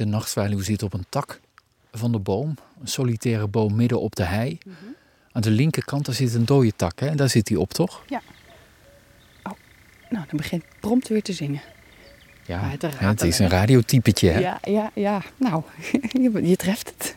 De nachtzwaluw zit op een tak van de boom. Een solitaire boom midden op de hei. Aan de linkerkant daar zit een dode tak. Hè? En daar zit hij op, toch? Nou, dan begint prompt weer te zingen. Ja, het is een radiotypetje. Hè? Ja, ja, ja. Nou, je, je treft het.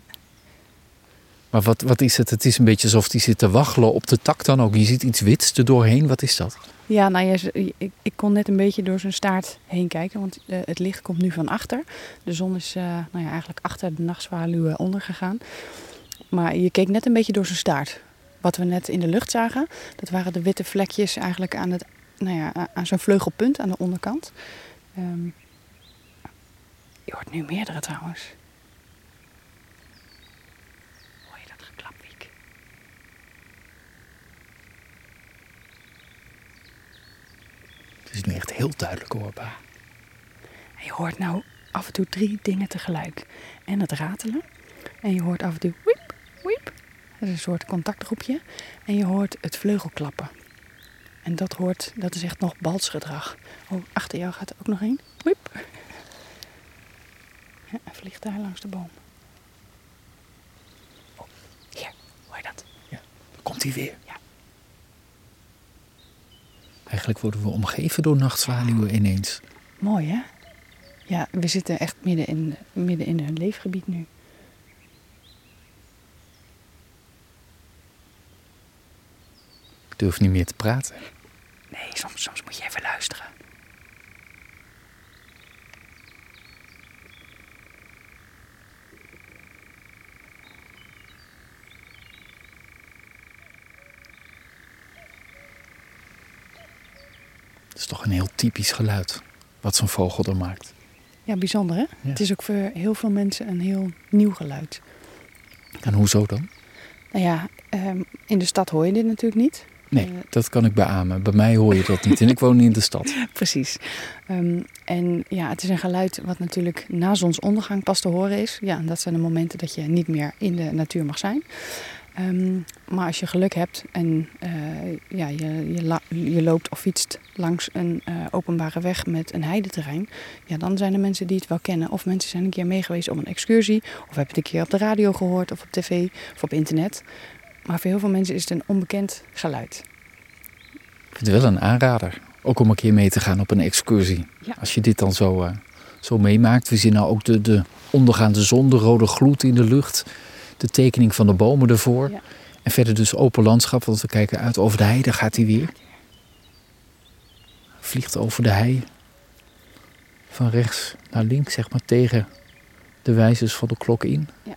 Maar wat, wat is het? Het is een beetje alsof hij zit te waggelen op de tak dan ook. Je ziet iets wits er doorheen. Wat is dat? Ja, nou, ja, ik, ik kon net een beetje door zijn staart heen kijken, want eh, het licht komt nu van achter. De zon is eh, nou ja, eigenlijk achter de nachtzwaluw ondergegaan. Maar je keek net een beetje door zijn staart. Wat we net in de lucht zagen, dat waren de witte vlekjes eigenlijk aan, het, nou ja, aan zijn vleugelpunt aan de onderkant. Ehm, je hoort nu meerdere trouwens. Hoor je dat geklap, Wiek? Het is nu echt heel duidelijk hoorbaar. En je hoort nou af en toe drie dingen tegelijk. En het ratelen. En je hoort af en toe wiep, wiep. Dat is een soort contactgroepje. En je hoort het vleugelklappen. En dat hoort, dat is echt nog balsgedrag. Oh, achter jou gaat er ook nog één. Wiep. Ja, hij vliegt daar langs de boom. Oh, hier, hoor je dat? Komt hij weer? Ja. Eigenlijk worden we omgeven door nachtzwaluwen ineens. Mooi hè? Ja, we zitten echt midden in, midden in hun leefgebied nu. Ik durf niet meer te praten. Nee, soms, soms moet je even luisteren. Is toch een heel typisch geluid. Wat zo'n vogel er maakt. Ja, bijzonder hè? Ja. Het is ook voor heel veel mensen een heel nieuw geluid. En hoezo dan? Nou ja, ehm, in de stad hoor je dit natuurlijk niet. Nee, Eh, dat kan ik beamen. Bij mij hoor je dat niet. En ik woon in de stad. Precies. Ehm, en ja, het is een geluid wat natuurlijk na zonsondergang pas te horen is. Ja, en dat zijn de momenten dat je niet meer in de natuur mag zijn. Ehm, maar als je geluk hebt en eh, ja, je, je, loopt of fietst langs een eh, openbare weg met een heideterrein, ja, dan zijn er mensen die het wel kennen. Of mensen zijn een keer meegeweest op een excursie, of hebben het een keer op de radio gehoord, of op tv, of op internet. Maar voor heel veel mensen is het een onbekend geluid. Ik vind het wel een aanrader. Ook om een keer mee te gaan op een excursie. Ja. Als je dit dan zo, eh, zo meemaakt. We zien nou ook de, de ondergaande zon, de rode gloed in de lucht. De tekening van de bomen ervoor. Ja. En verder dus open landschap, want we kijken uit over de hei. Daar gaat hij weer. Vliegt over de hei. Van rechts naar links, zeg maar, tegen de wijzers van de klok in. Nu-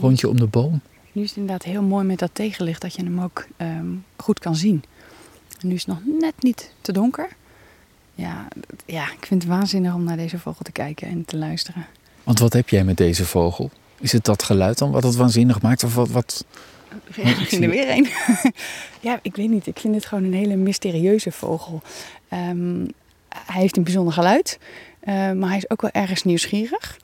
Rondje om de boom. Nu is het inderdaad heel mooi met dat tegenlicht dat je hem ook ehm, goed kan zien. En nu is het nog net niet te donker. Ja, ja, ik vind het waanzinnig om naar deze vogel te kijken en te luisteren. Want wat heb jij met deze vogel? Is het dat geluid dan wat het waanzinnig maakt? Of wat, wat? Er ging er weer een. ja, ik weet niet. Ik vind het gewoon een hele mysterieuze vogel. Ehm, hij heeft een bijzonder geluid, eh, maar hij is ook wel ergens nieuwsgierig.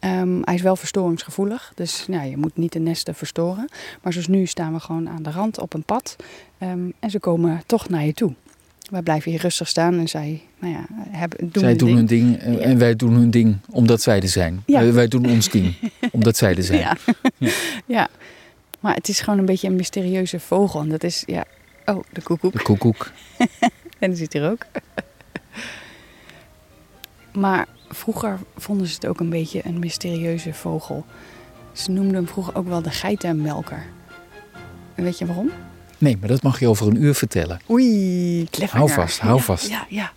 Ehm, hij is wel verstoringsgevoelig, dus nou, je moet niet de nesten verstoren. Maar zoals nu staan we gewoon aan de rand op een pad ehm, en ze komen toch naar je toe. Wij blijven hier rustig staan en zij nou ja, hebben, doen zij hun doen ding. hun ding en, Ja. en wij doen hun ding omdat zij er zijn. Ja. Wij, wij doen ons ding omdat zij er zijn. Ja. Ja. Maar het is gewoon een beetje een mysterieuze vogel. En dat is, ja, oh, de koekoek. De koekoek. En die zit hier ook. maar vroeger vonden ze het ook een beetje een mysterieuze vogel. Ze noemden hem vroeger ook wel de geitenmelker. En weet je waarom? Nee, maar dat mag je over een uur vertellen. Oei, cliffhanger. Hou vast, hou Ja, vast. Ja, ja.